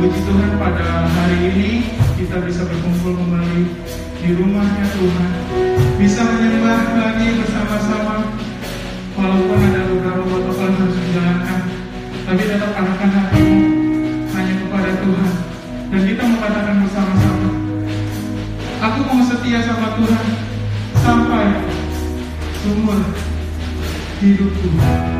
kasih Tuhan pada hari ini kita bisa berkumpul kembali di rumahnya Tuhan. Bisa menyembah lagi bersama-sama walaupun ada beberapa protokol yang harus dijalankan. Tapi tetap arahkan hatimu hanya kepada Tuhan. Dan kita mengatakan bersama-sama, Aku mau setia sama Tuhan sampai umur hidupku.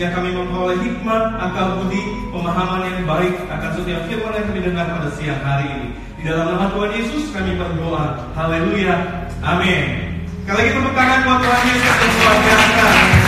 Sehingga kami memperoleh hikmat, akal budi, pemahaman yang baik akan setiap firman yang kami dengar pada siang hari ini. Di dalam nama Tuhan Yesus kami berdoa. Haleluya. Amin. Kalau kita tepuk tangan buat Tuhan Yesus yang luar.